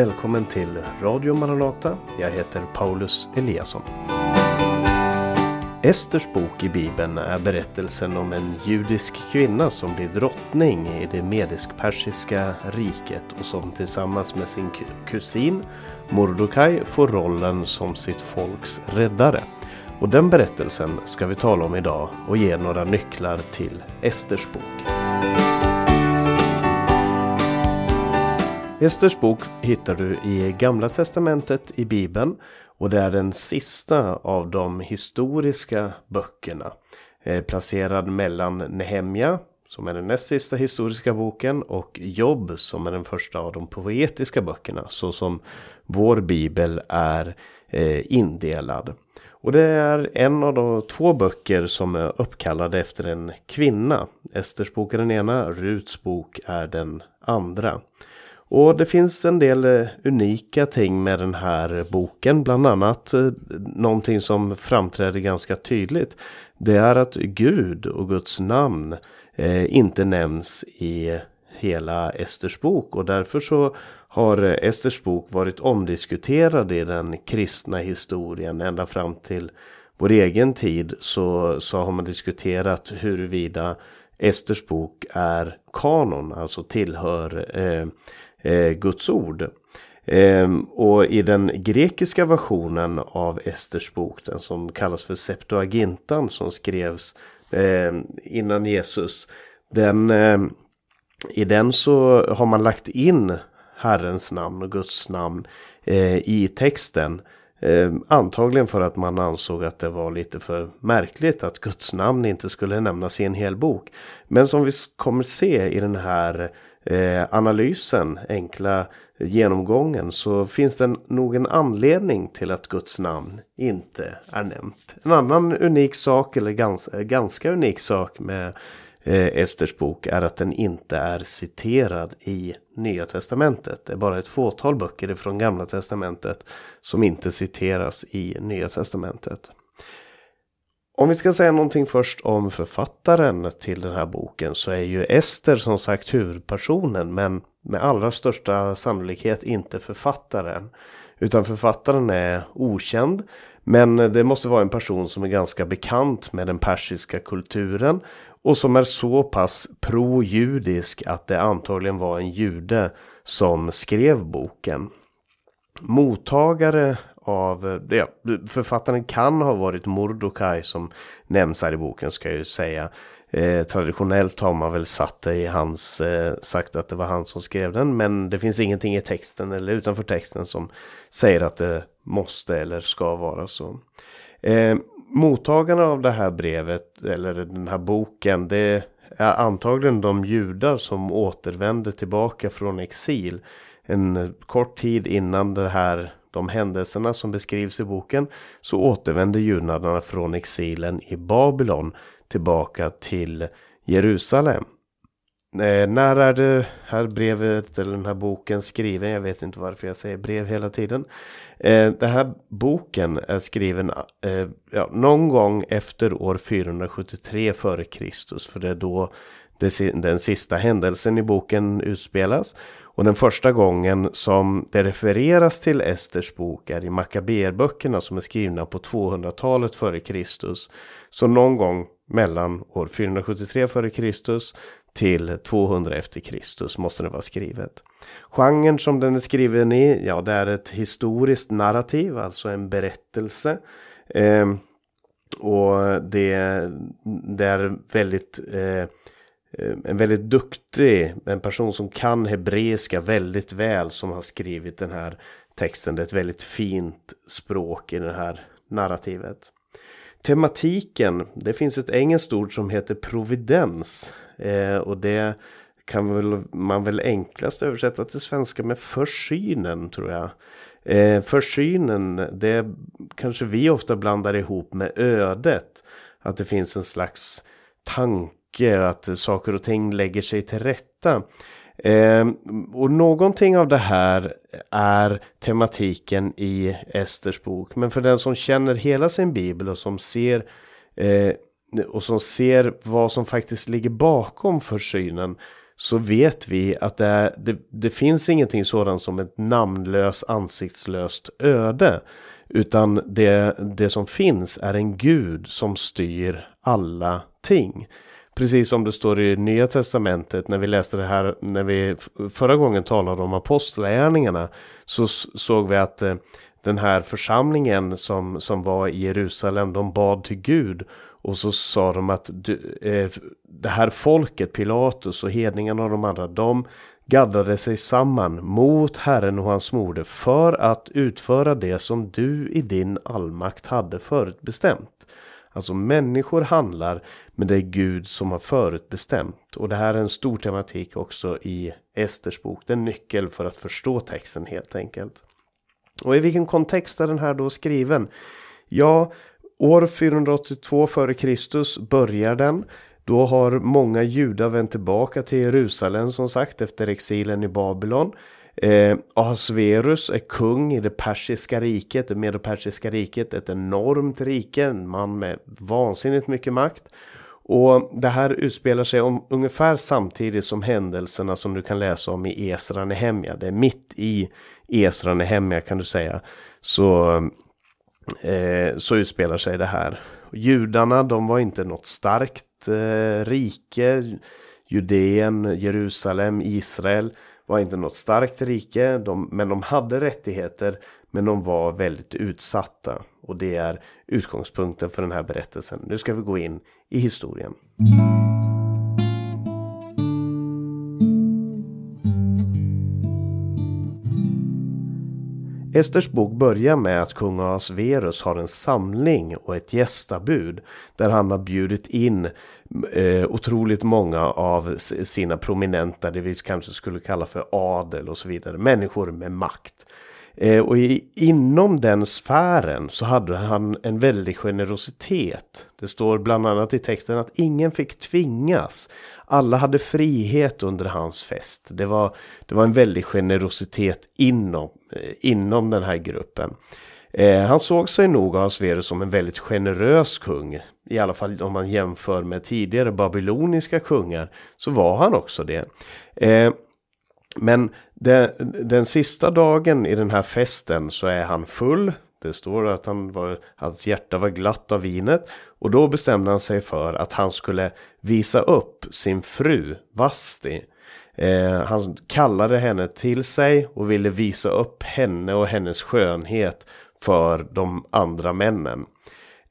Välkommen till Radio Maranata. Jag heter Paulus Eliasson. Esters bok i Bibeln är berättelsen om en judisk kvinna som blir drottning i det medisk-persiska riket och som tillsammans med sin kusin Mordokaj får rollen som sitt folks räddare. Och den berättelsen ska vi tala om idag och ge några nycklar till Esters bok. Esters bok hittar du i Gamla Testamentet i Bibeln och det är den sista av de historiska böckerna. Eh, placerad mellan Nehemja som är den näst sista historiska boken och Jobb som är den första av de poetiska böckerna så som vår bibel är eh, indelad. Och det är en av de två böcker som är uppkallade efter en kvinna. Esters bok är den ena, Ruts bok är den andra. Och det finns en del eh, unika ting med den här boken. Bland annat eh, någonting som framträder ganska tydligt. Det är att Gud och Guds namn eh, inte nämns i hela Esters bok. Och därför så har Esters bok varit omdiskuterad i den kristna historien ända fram till vår egen tid så, så har man diskuterat huruvida Esters bok är kanon, alltså tillhör eh, eh, Guds ord. Eh, och i den grekiska versionen av Esters bok, den som kallas för Septuagintan som skrevs eh, innan Jesus. Den, eh, I den så har man lagt in Herrens namn och Guds namn eh, i texten. Eh, antagligen för att man ansåg att det var lite för märkligt att Guds namn inte skulle nämnas i en hel bok. Men som vi kommer se i den här eh, analysen, enkla genomgången så finns det nog en anledning till att Guds namn inte är nämnt. En annan unik sak eller gans, ganska unik sak med eh, Esters bok är att den inte är citerad i Nya Testamentet. Det är bara ett fåtal böcker från Gamla Testamentet som inte citeras i Nya Testamentet. Om vi ska säga någonting först om författaren till den här boken så är ju Ester som sagt huvudpersonen men med allra största sannolikhet inte författaren. Utan författaren är okänd men det måste vara en person som är ganska bekant med den persiska kulturen och som är så pass pro-judisk att det antagligen var en jude som skrev boken. Mottagare av, ja, författaren kan ha varit Mordokaj som nämns här i boken ska jag ju säga. Eh, traditionellt har man väl satt det i hans, eh, sagt att det var han som skrev den. Men det finns ingenting i texten eller utanför texten som säger att det måste eller ska vara så. Eh, mottagarna av det här brevet eller den här boken det är antagligen de judar som återvände tillbaka från exil en kort tid innan det här de händelserna som beskrivs i boken så återvänder judarna från exilen i Babylon tillbaka till Jerusalem. Eh, när är det här brevet eller den här boken skriven? Jag vet inte varför jag säger brev hela tiden. Eh, den här boken är skriven eh, ja, någon gång efter år 473 före Kristus. För det är då det, den sista händelsen i boken utspelas. Och den första gången som det refereras till Esters bok är i Makaberböckerna som är skrivna på 200-talet före Kristus. Så någon gång mellan år 473 före Kristus till 200 efter Kristus måste det vara skrivet. Genren som den är skriven i, ja det är ett historiskt narrativ, alltså en berättelse. Eh, och det, det är väldigt eh, en väldigt duktig, en person som kan hebreiska väldigt väl som har skrivit den här texten. Det är ett väldigt fint språk i det här narrativet. Tematiken, det finns ett engelskt ord som heter providens. Eh, och det kan väl, man väl enklast översätta till svenska med försynen tror jag. Eh, försynen, det kanske vi ofta blandar ihop med ödet. Att det finns en slags tanke att saker och ting lägger sig till rätta. Eh, och någonting av det här är tematiken i Esters bok. Men för den som känner hela sin bibel och som ser eh, och som ser vad som faktiskt ligger bakom för synen. så vet vi att det, är, det, det finns ingenting sådant som ett namnlöst ansiktslöst öde. Utan det, det som finns är en gud som styr alla ting. Precis som det står i Nya Testamentet när vi läste det här när vi förra gången talade om apostlagärningarna så såg vi att eh, den här församlingen som, som var i Jerusalem de bad till Gud och så sa de att du, eh, det här folket, Pilatus och hedningarna och de andra, de gaddade sig samman mot Herren och hans moder för att utföra det som du i din allmakt hade förutbestämt. Alltså människor handlar men det är Gud som har förutbestämt. Och det här är en stor tematik också i Esters bok. Det är en nyckel för att förstå texten helt enkelt. Och i vilken kontext är den här då skriven? Ja, år 482 f.Kr. börjar den. Då har många judar vänt tillbaka till Jerusalem som sagt efter exilen i Babylon. Eh, Ahasverus är kung i det persiska riket, det medopersiska riket, ett enormt rike, en man med vansinnigt mycket makt. Och det här utspelar sig om ungefär samtidigt som händelserna som du kan läsa om i Esra Nehemja. Det är mitt i Esra Nehemja kan du säga. Så, eh, så utspelar sig det här. Judarna de var inte något starkt eh, rike. Judeen, Jerusalem, Israel var inte något starkt rike. De, men de hade rättigheter. Men de var väldigt utsatta. Och det är utgångspunkten för den här berättelsen. Nu ska vi gå in i historien. Esters bok börjar med att kung Asverus har en samling och ett gästabud där han har bjudit in eh, otroligt många av sina prominenta, det vi kanske skulle kalla för adel och så vidare, människor med makt. Eh, och i, inom den sfären så hade han en väldig generositet. Det står bland annat i texten att ingen fick tvingas. Alla hade frihet under hans fest. Det var, det var en väldig generositet inom, eh, inom den här gruppen. Eh, han såg sig nog av Sverige som en väldigt generös kung. I alla fall om man jämför med tidigare babyloniska kungar så var han också det. Eh, men den, den sista dagen i den här festen så är han full. Det står att han var, hans hjärta var glatt av vinet. Och då bestämde han sig för att han skulle visa upp sin fru Vasti. Eh, han kallade henne till sig och ville visa upp henne och hennes skönhet för de andra männen.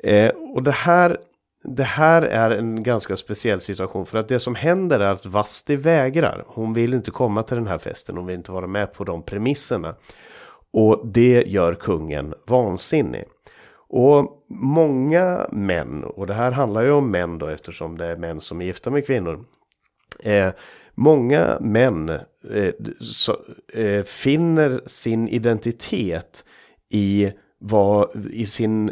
Eh, och det här det här är en ganska speciell situation för att det som händer är att Vasti vägrar. Hon vill inte komma till den här festen, hon vill inte vara med på de premisserna. Och det gör kungen vansinnig. Och många män, och det här handlar ju om män då eftersom det är män som är gifta med kvinnor. Eh, många män eh, så, eh, finner sin identitet i, vad, i sin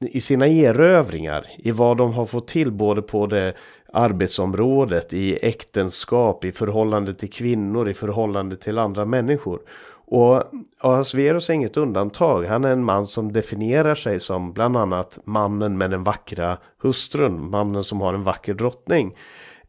i sina erövringar, i vad de har fått till både på det arbetsområdet, i äktenskap, i förhållande till kvinnor, i förhållande till andra människor. Och Ahasverus är alltså inget undantag. Han är en man som definierar sig som bland annat mannen med den vackra hustrun, mannen som har en vacker drottning.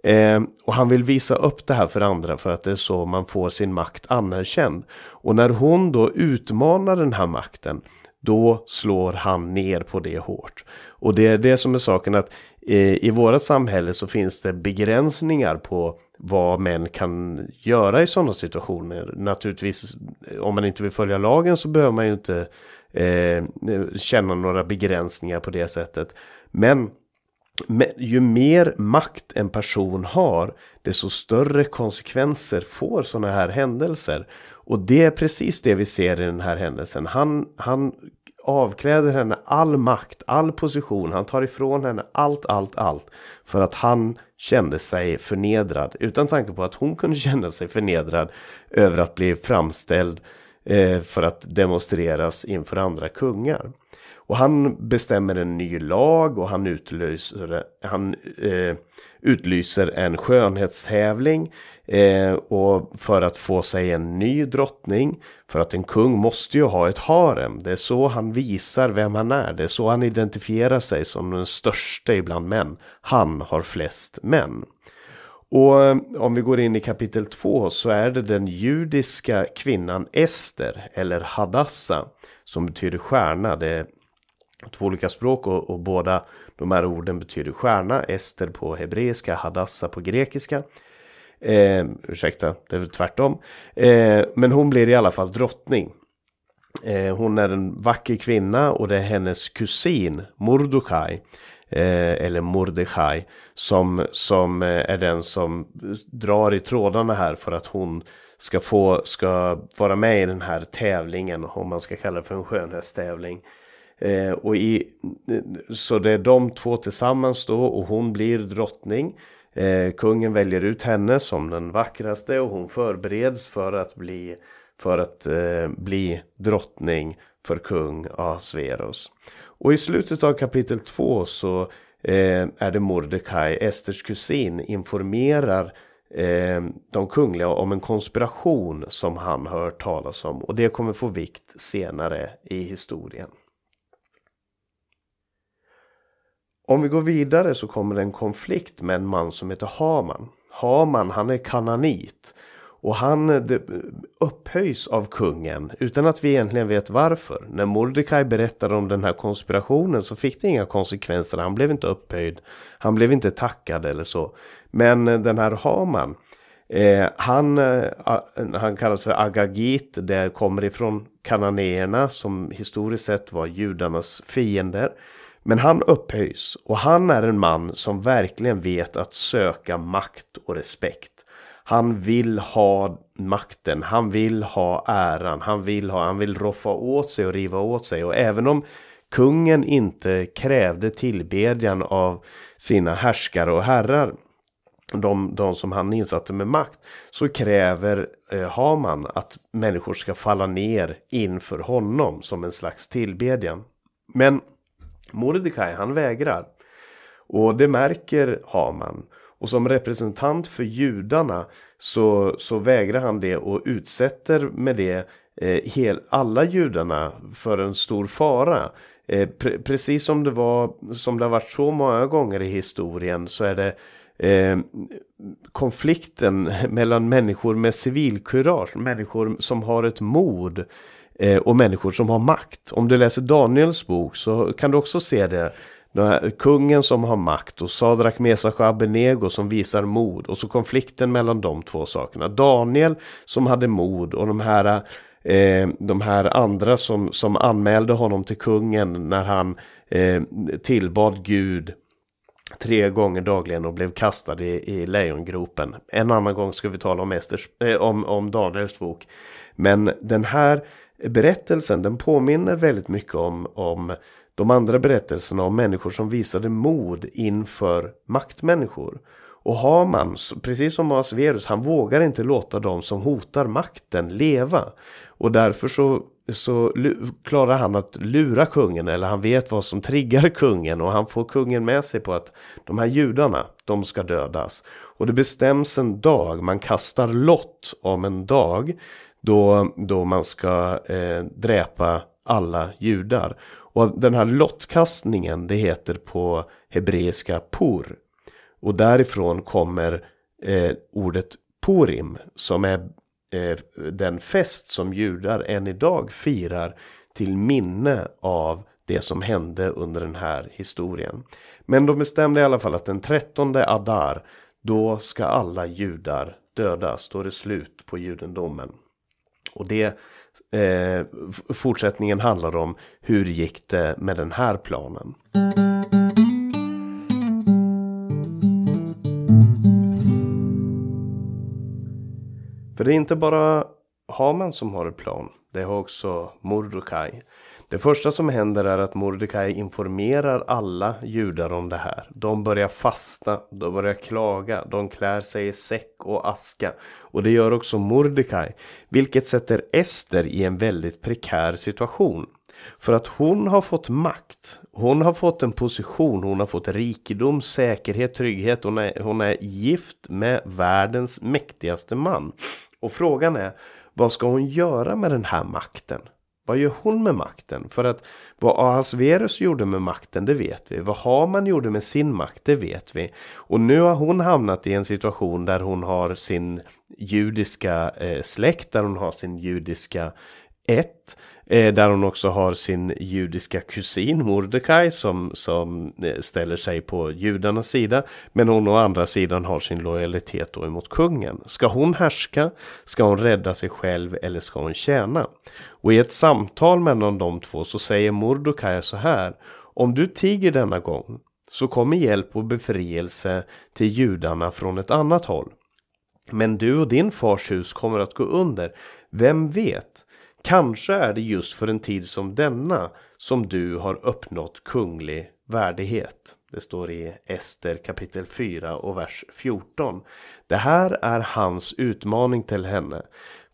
Eh, och han vill visa upp det här för andra för att det är så man får sin makt anerkänd. Och när hon då utmanar den här makten då slår han ner på det hårt. Och det är det som är saken att eh, i vårat samhälle så finns det begränsningar på vad män kan göra i sådana situationer. Naturligtvis eh, om man inte vill följa lagen så behöver man ju inte eh, känna några begränsningar på det sättet. Men ju mer makt en person har, desto större konsekvenser får sådana här händelser. Och det är precis det vi ser i den här händelsen. Han, han avkläder henne all makt, all position. Han tar ifrån henne allt, allt, allt. För att han kände sig förnedrad. Utan tanke på att hon kunde känna sig förnedrad över att bli framställd eh, för att demonstreras inför andra kungar. Och han bestämmer en ny lag och han utlyser, han, eh, utlyser en skönhetstävling. Eh, och för att få sig en ny drottning. För att en kung måste ju ha ett harem. Det är så han visar vem han är. Det är så han identifierar sig som den största ibland män. Han har flest män. Och eh, om vi går in i kapitel 2 så är det den judiska kvinnan Ester eller Hadassa som betyder stjärna. Det är två olika språk och, och båda de här orden betyder stjärna. Ester på hebreiska, Hadassa på grekiska. Eh, ursäkta, det är tvärtom. Eh, men hon blir i alla fall drottning. Eh, hon är en vacker kvinna och det är hennes kusin Mordokaj. Eh, eller Mordechai. Som, som eh, är den som drar i trådarna här för att hon ska få ska vara med i den här tävlingen. Om man ska kalla det för en skönhetstävling. Eh, och i, så det är de två tillsammans då och hon blir drottning. Eh, kungen väljer ut henne som den vackraste och hon förbereds för att bli, för att, eh, bli drottning för kung Asveros. Och i slutet av kapitel 2 så eh, är det Mordecai, Esters kusin, informerar eh, de kungliga om en konspiration som han hör talas om. Och det kommer få vikt senare i historien. Om vi går vidare så kommer det en konflikt med en man som heter Haman. Haman han är kananit. Och han upphöjs av kungen utan att vi egentligen vet varför. När Mordecai berättade om den här konspirationen så fick det inga konsekvenser. Han blev inte upphöjd. Han blev inte tackad eller så. Men den här Haman. Eh, han, eh, han kallas för Agagit. Det kommer ifrån kananéerna som historiskt sett var judarnas fiender. Men han upphöjs och han är en man som verkligen vet att söka makt och respekt. Han vill ha makten, han vill ha äran, han vill ha, han vill roffa åt sig och riva åt sig. Och även om kungen inte krävde tillbedjan av sina härskare och herrar, de, de som han insatte med makt, så kräver eh, Haman att människor ska falla ner inför honom som en slags tillbedjan. Men Mordecai han vägrar. Och det märker Haman. Och som representant för judarna så, så vägrar han det och utsätter med det eh, hel, alla judarna för en stor fara. Eh, pre precis som det var som det har varit så många gånger i historien så är det eh, konflikten mellan människor med civilkurage, människor som har ett mod eh, och människor som har makt. Om du läser Daniels bok så kan du också se det här, kungen som har makt och Sadrak, Mesach och Abenego som visar mod och så konflikten mellan de två sakerna. Daniel som hade mod och de här, eh, de här andra som, som anmälde honom till kungen när han eh, tillbad Gud tre gånger dagligen och blev kastad i, i lejongropen. En annan gång ska vi tala om, Esters, eh, om, om Daniels bok. Men den här berättelsen den påminner väldigt mycket om, om de andra berättelserna om människor som visade mod inför maktmänniskor. Och Haman, precis som Asverus, han vågar inte låta de som hotar makten leva. Och därför så, så klarar han att lura kungen, eller han vet vad som triggar kungen. Och han får kungen med sig på att de här judarna, de ska dödas. Och det bestäms en dag, man kastar lott om en dag. Då, då man ska eh, dräpa alla judar. Och den här lottkastningen det heter på hebreiska pur. Och därifrån kommer eh, ordet purim som är eh, den fest som judar än idag firar till minne av det som hände under den här historien. Men de bestämde i alla fall att den 13 Adar då ska alla judar dödas. Då är det slut på judendomen. Och det eh, fortsättningen handlar om hur gick det med den här planen. För det är inte bara Haman som har en plan. Det har också Mordecai. Det första som händer är att Mordecai informerar alla judar om det här. De börjar fasta, de börjar klaga, de klär sig i säck och aska. Och det gör också Mordecai, vilket sätter Ester i en väldigt prekär situation. För att hon har fått makt, hon har fått en position, hon har fått rikedom, säkerhet, trygghet, hon är, hon är gift med världens mäktigaste man. Och frågan är, vad ska hon göra med den här makten? Vad gör hon med makten? För att vad Ahasverus gjorde med makten, det vet vi. Vad Haman gjorde med sin makt, det vet vi. Och nu har hon hamnat i en situation där hon har sin judiska eh, släkt, där hon har sin judiska ett. Eh, där hon också har sin judiska kusin Mordecai som, som eh, ställer sig på judarnas sida. Men hon å andra sidan har sin lojalitet då emot kungen. Ska hon härska? Ska hon rädda sig själv eller ska hon tjäna? Och i ett samtal mellan de två så säger Mordecai så här. Om du tiger denna gång så kommer hjälp och befrielse till judarna från ett annat håll. Men du och din fars hus kommer att gå under. Vem vet? Kanske är det just för en tid som denna som du har uppnått kunglig värdighet. Det står i Ester kapitel 4 och vers 14. Det här är hans utmaning till henne.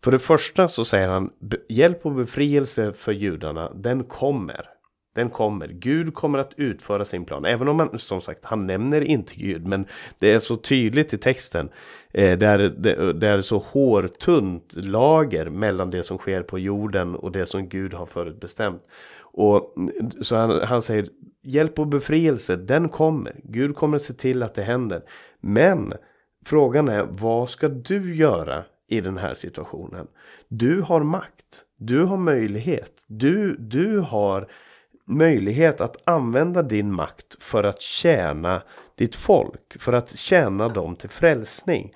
För det första så säger han hjälp och befrielse för judarna, den kommer. Den kommer. Gud kommer att utföra sin plan. Även om man, som sagt, han nämner inte Gud. Men det är så tydligt i texten. Eh, det, är, det, det är så hårtunt lager mellan det som sker på jorden och det som Gud har förutbestämt. Och mm, så han, han säger hjälp och befrielse, den kommer. Gud kommer att se till att det händer. Men frågan är, vad ska du göra i den här situationen? Du har makt. Du har möjlighet. Du, du har möjlighet att använda din makt för att tjäna ditt folk, för att tjäna dem till frälsning.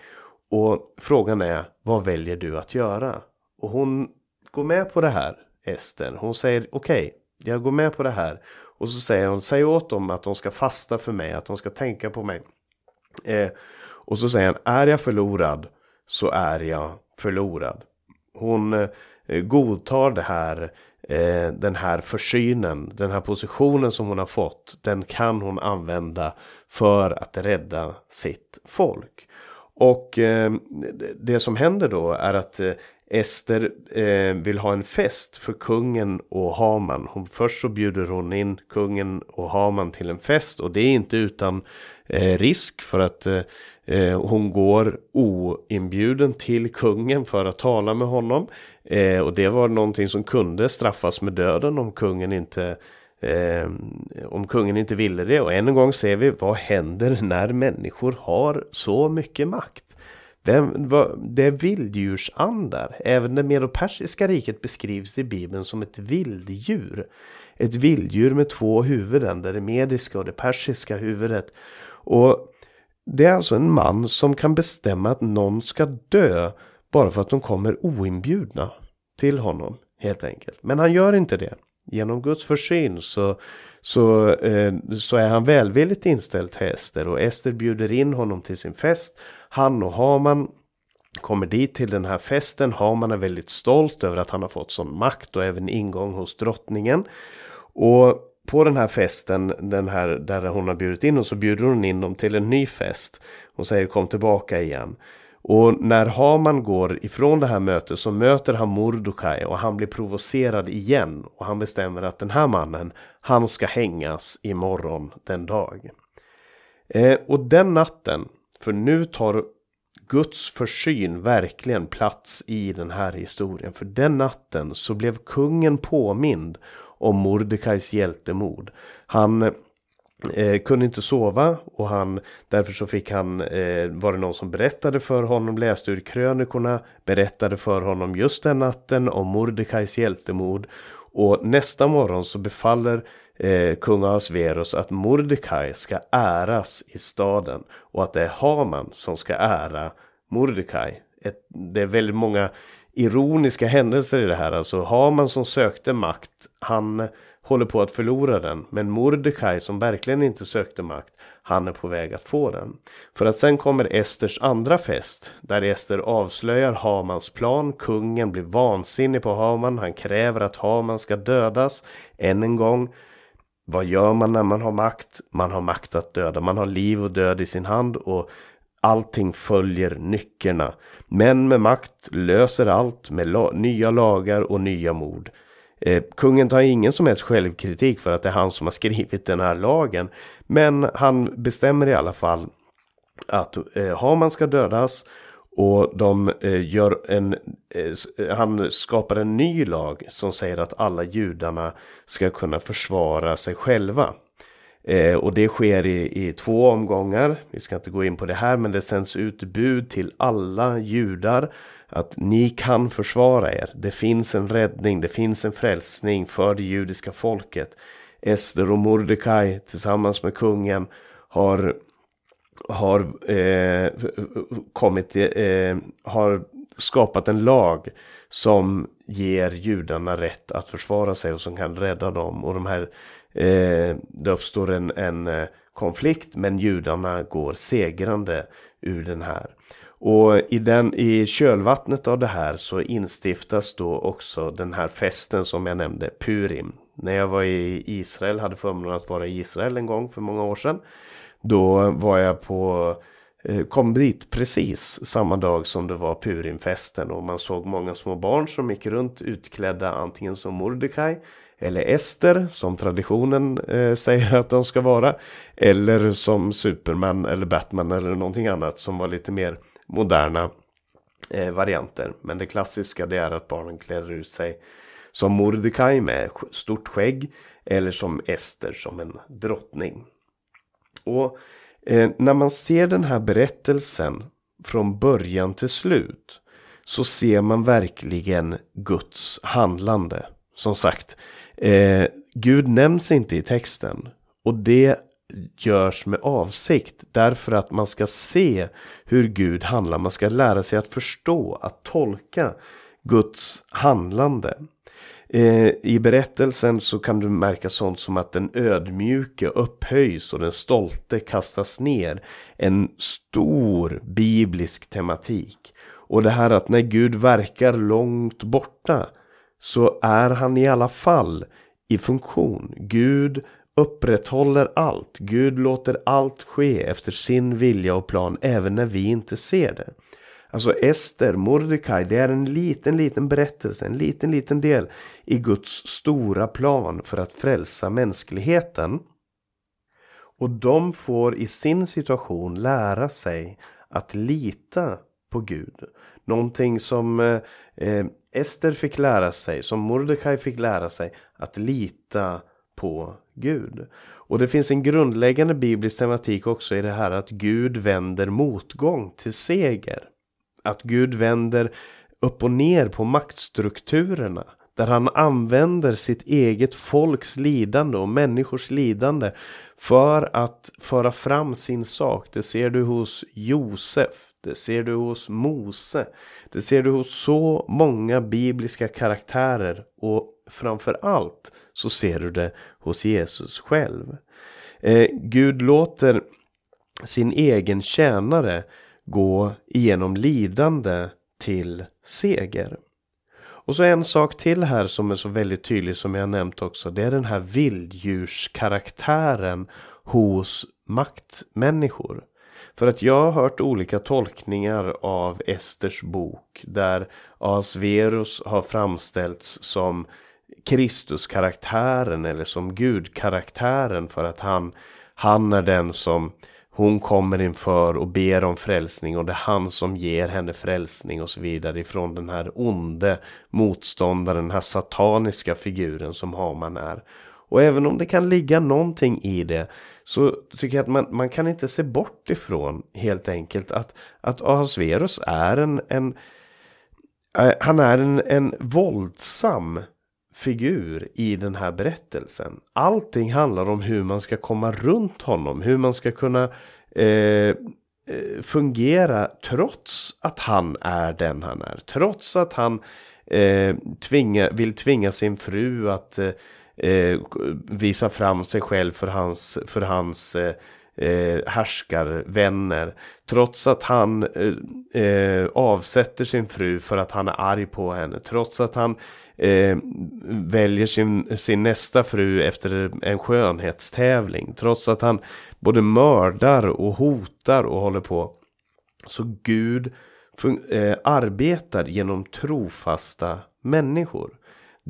Och frågan är, vad väljer du att göra? Och hon går med på det här, Ester. Hon säger, okej, okay, jag går med på det här. Och så säger hon, säg åt dem att de ska fasta för mig, att de ska tänka på mig. Eh, och så säger han, är jag förlorad så är jag förlorad. Hon eh, godtar det här eh, den här försynen, den här positionen som hon har fått, den kan hon använda för att rädda sitt folk. Och eh, det som händer då är att eh, Ester eh, vill ha en fest för kungen och Haman. Hon, först så bjuder hon in kungen och Haman till en fest och det är inte utan eh, risk för att eh, eh hon går oinbjuden till kungen för att tala med honom. Eh, och det var någonting som kunde straffas med döden om kungen inte eh, om kungen inte ville det. Och än en gång ser vi vad händer när människor har så mycket makt. Vem, vad, det är vilddjursandar. Även det medopersiska riket beskrivs i Bibeln som ett vilddjur. Ett vilddjur med två huvuden, det mediska och det persiska huvudet. Och det är alltså en man som kan bestämma att någon ska dö bara för att de kommer oinbjudna till honom helt enkelt. Men han gör inte det. Genom Guds försyn så, så, eh, så är han välvilligt inställd till Ester och Ester bjuder in honom till sin fest. Han och Haman kommer dit till den här festen. Haman är väldigt stolt över att han har fått sån makt och även ingång hos drottningen. Och på den här festen, den här där hon har bjudit in dem, så bjuder hon in dem till en ny fest. Hon säger kom tillbaka igen. Och när Haman går ifrån det här mötet så möter han Mordokaj och han blir provocerad igen. Och han bestämmer att den här mannen, han ska hängas imorgon den dag. Eh, och den natten, för nu tar Guds försyn verkligen plats i den här historien. För den natten så blev kungen påmind om Mordekais hjältemod. Han Eh, kunde inte sova och han därför så fick han eh, var det någon som berättade för honom läste ur krönikorna berättade för honom just den natten om Mordekais hjältemod och nästa morgon så befaller eh, kung Asveros att Mordecai ska äras i staden och att det är Haman som ska ära Mordecai. Ett, det är väldigt många ironiska händelser i det här. Alltså Haman som sökte makt, han håller på att förlora den. Men Mordecai som verkligen inte sökte makt, han är på väg att få den. För att sen kommer Esters andra fest, där Ester avslöjar Hamans plan. Kungen blir vansinnig på Haman, han kräver att Haman ska dödas än en gång. Vad gör man när man har makt? Man har makt att döda, man har liv och död i sin hand och allting följer nyckerna. Män med makt löser allt med la nya lagar och nya mord. Eh, kungen tar ingen som helst självkritik för att det är han som har skrivit den här lagen. Men han bestämmer i alla fall att eh, Haman ska dödas Och de eh, gör en, eh, eh, han skapar en ny lag som säger att alla judarna ska kunna försvara sig själva. Eh, och det sker i, i två omgångar. Vi ska inte gå in på det här men det sänds ut bud till alla judar. Att ni kan försvara er. Det finns en räddning, det finns en frälsning för det judiska folket. Ester och Mordecai tillsammans med kungen har har eh, kommit eh, har skapat en lag som ger judarna rätt att försvara sig och som kan rädda dem. Och de här, eh, det uppstår en, en eh, konflikt men judarna går segrande ur den här. Och i, den, i kölvattnet av det här så instiftas då också den här festen som jag nämnde, Purim. När jag var i Israel, hade förmånen att vara i Israel en gång för många år sedan. Då var jag på eh, kom dit precis samma dag som det var Purimfesten och man såg många små barn som gick runt utklädda antingen som Mordecai eller Ester som traditionen eh, säger att de ska vara eller som Superman eller Batman eller någonting annat som var lite mer moderna eh, varianter. Men det klassiska det är att barnen klär ut sig som Mordecai med stort skägg eller som Ester som en drottning. Och eh, när man ser den här berättelsen från början till slut så ser man verkligen Guds handlande. Som sagt, eh, Gud nämns inte i texten och det görs med avsikt därför att man ska se hur Gud handlar. Man ska lära sig att förstå, att tolka Guds handlande. Eh, I berättelsen så kan du märka sånt som att den ödmjuke upphöjs och den stolte kastas ner. En stor biblisk tematik. Och det här att när Gud verkar långt borta så är han i alla fall i funktion. Gud upprätthåller allt. Gud låter allt ske efter sin vilja och plan även när vi inte ser det. Alltså Ester, Mordecai, det är en liten, liten berättelse, en liten, liten del i Guds stora plan för att frälsa mänskligheten. Och de får i sin situation lära sig att lita på Gud. Någonting som eh, eh Ester fick lära sig, som Mordecai fick lära sig, att lita på Gud. Och det finns en grundläggande biblisk tematik också i det här att Gud vänder motgång till seger. Att Gud vänder upp och ner på maktstrukturerna. Där han använder sitt eget folks lidande och människors lidande för att föra fram sin sak. Det ser du hos Josef, det ser du hos Mose, det ser du hos så många bibliska karaktärer och framför allt så ser du det hos Jesus själv. Eh, Gud låter sin egen tjänare gå igenom lidande till seger. Och så en sak till här som är så väldigt tydlig som jag nämnt också. Det är den här vilddjurskaraktären hos maktmänniskor. För att jag har hört olika tolkningar av Esters bok. Där Asverus har framställts som Kristuskaraktären eller som Gudkaraktären. För att han, han är den som hon kommer inför och ber om frälsning och det är han som ger henne frälsning och så vidare ifrån den här onde motståndaren, den här sataniska figuren som Haman är. Och även om det kan ligga någonting i det så tycker jag att man, man kan inte se bort ifrån helt enkelt att, att Ahasverus är en, en eh, han är en, en våldsam figur i den här berättelsen. Allting handlar om hur man ska komma runt honom, hur man ska kunna eh, eh fungera trots att han är den han är. Trots att han eh, tvinga, vill tvinga sin fru att eh, eh visa fram sig själv för hans, för hans eh, eh härskarvänner. Trots att han eh, eh, avsätter sin fru för att han är arg på henne. Trots att han eh, väljer sin, sin nästa fru efter en skönhetstävling. Trots att han både mördar och hotar och håller på. Så Gud eh, arbetar genom trofasta människor.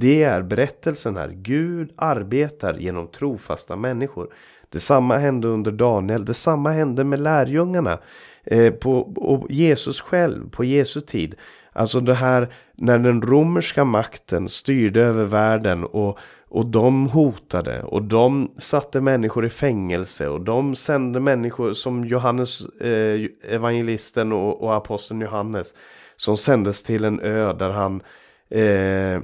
Det är berättelsen här. Gud arbetar genom trofasta människor. Detsamma hände under Daniel. Detsamma hände med lärjungarna. Eh, på, och Jesus själv på Jesu tid. Alltså det här när den romerska makten styrde över världen och, och de hotade och de satte människor i fängelse och de sände människor som Johannes eh, evangelisten och, och aposteln Johannes som sändes till en ö där han Eh, eh,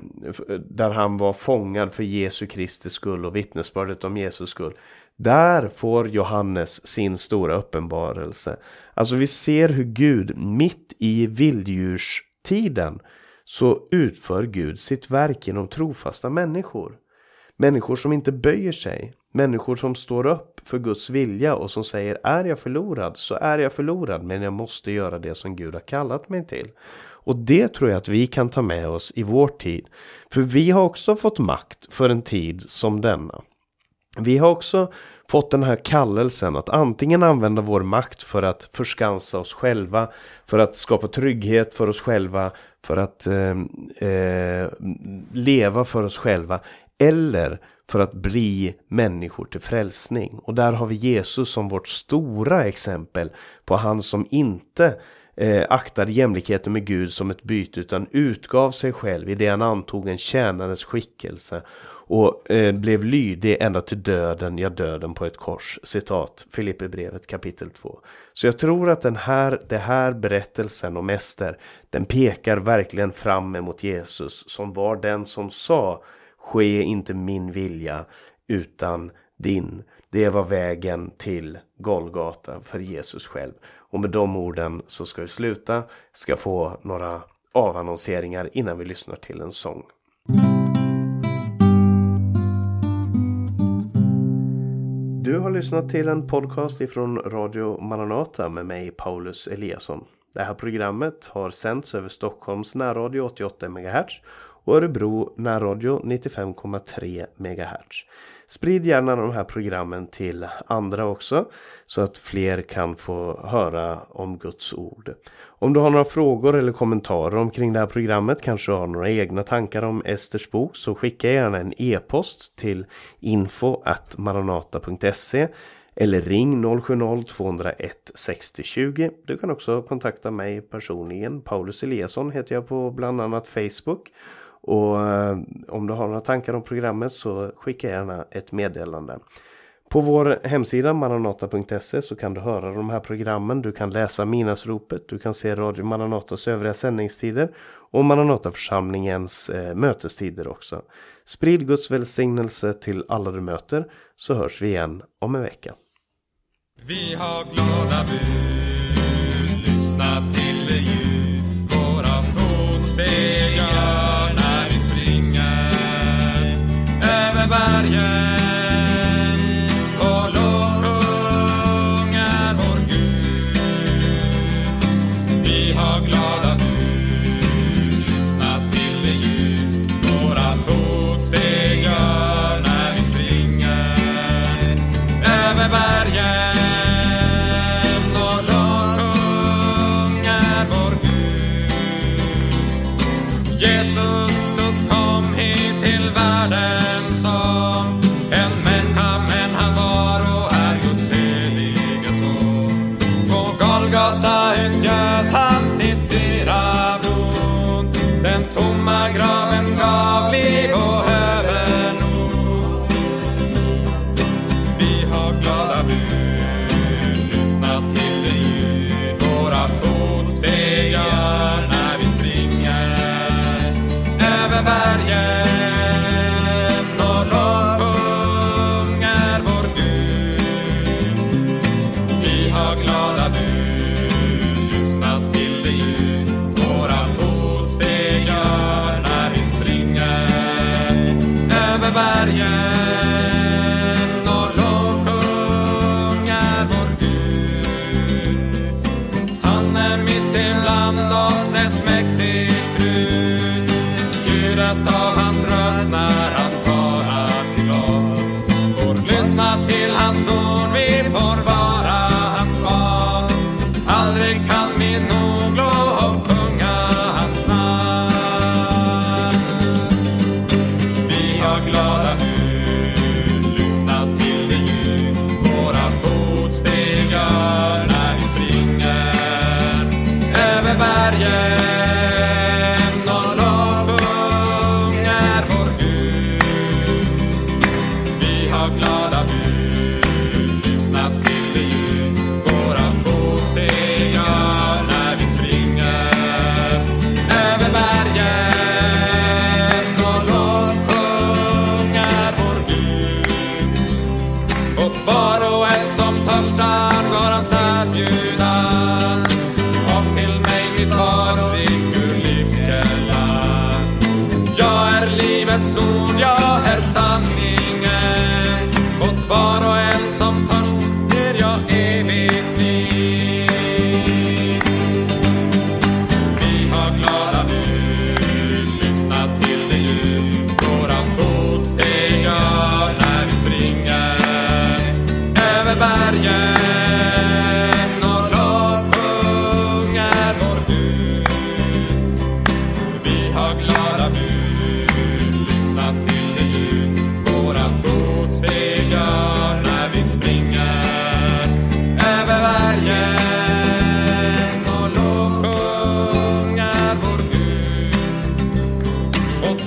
där han var fångad för Jesu Kristi skull och vittnesbördet om Jesus skull. Där får Johannes sin stora uppenbarelse. Alltså vi ser hur Gud mitt i vilddjurstiden så utför Gud sitt verk genom trofasta människor. Människor som inte böjer sig. Människor som står upp för Guds vilja och som säger är jag förlorad så är jag förlorad men jag måste göra det som Gud har kallat mig till. Och det tror jag att vi kan ta med oss i vår tid. För vi har också fått makt för en tid som denna. Vi har också fått den här kallelsen att antingen använda vår makt för att förskansa oss själva, för att skapa trygghet för oss själva, för att eh, eh, leva för oss själva, eller för att bli människor till frälsning. Och där har vi Jesus som vårt stora exempel på han som inte eh, aktade jämlikheten med Gud som ett byte utan utgav sig själv i det han antog en tjänares skickelse och eh, blev lydig ända till döden, ja döden på ett kors. Citat Filipperbrevet kapitel 2. Så jag tror att den här, det här berättelsen om Ester, den pekar verkligen fram emot Jesus som var den som sa ske inte min vilja utan din. Det var vägen till Golgata för Jesus själv. Och med de orden så ska vi sluta, ska få några avannonseringar innan vi lyssnar till en sång. Du har lyssnat till en podcast ifrån Radio Maranata med mig Paulus Eliasson. Det här programmet har sänts över Stockholms närradio 88 MHz och Örebro närradio 95,3 MHz. Sprid gärna de här programmen till andra också så att fler kan få höra om Guds ord. Om du har några frågor eller kommentarer omkring det här programmet, kanske har några egna tankar om Esters bok så skicka gärna en e-post till info maranata.se eller ring 070-201 60 20. Du kan också kontakta mig personligen. Paulus Eliasson heter jag på bland annat Facebook. Och eh, om du har några tankar om programmet så skicka gärna ett meddelande. På vår hemsida maranata.se så kan du höra de här programmen. Du kan läsa Minasropet, du kan se Radio Maranatas övriga sändningstider och Maranataförsamlingens eh, mötestider också. Sprid Guds välsignelse till alla du möter så hörs vi igen om en vecka. Vi har glada bud, lyssna till bud,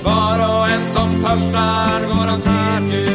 Var och en som törstar går hans egen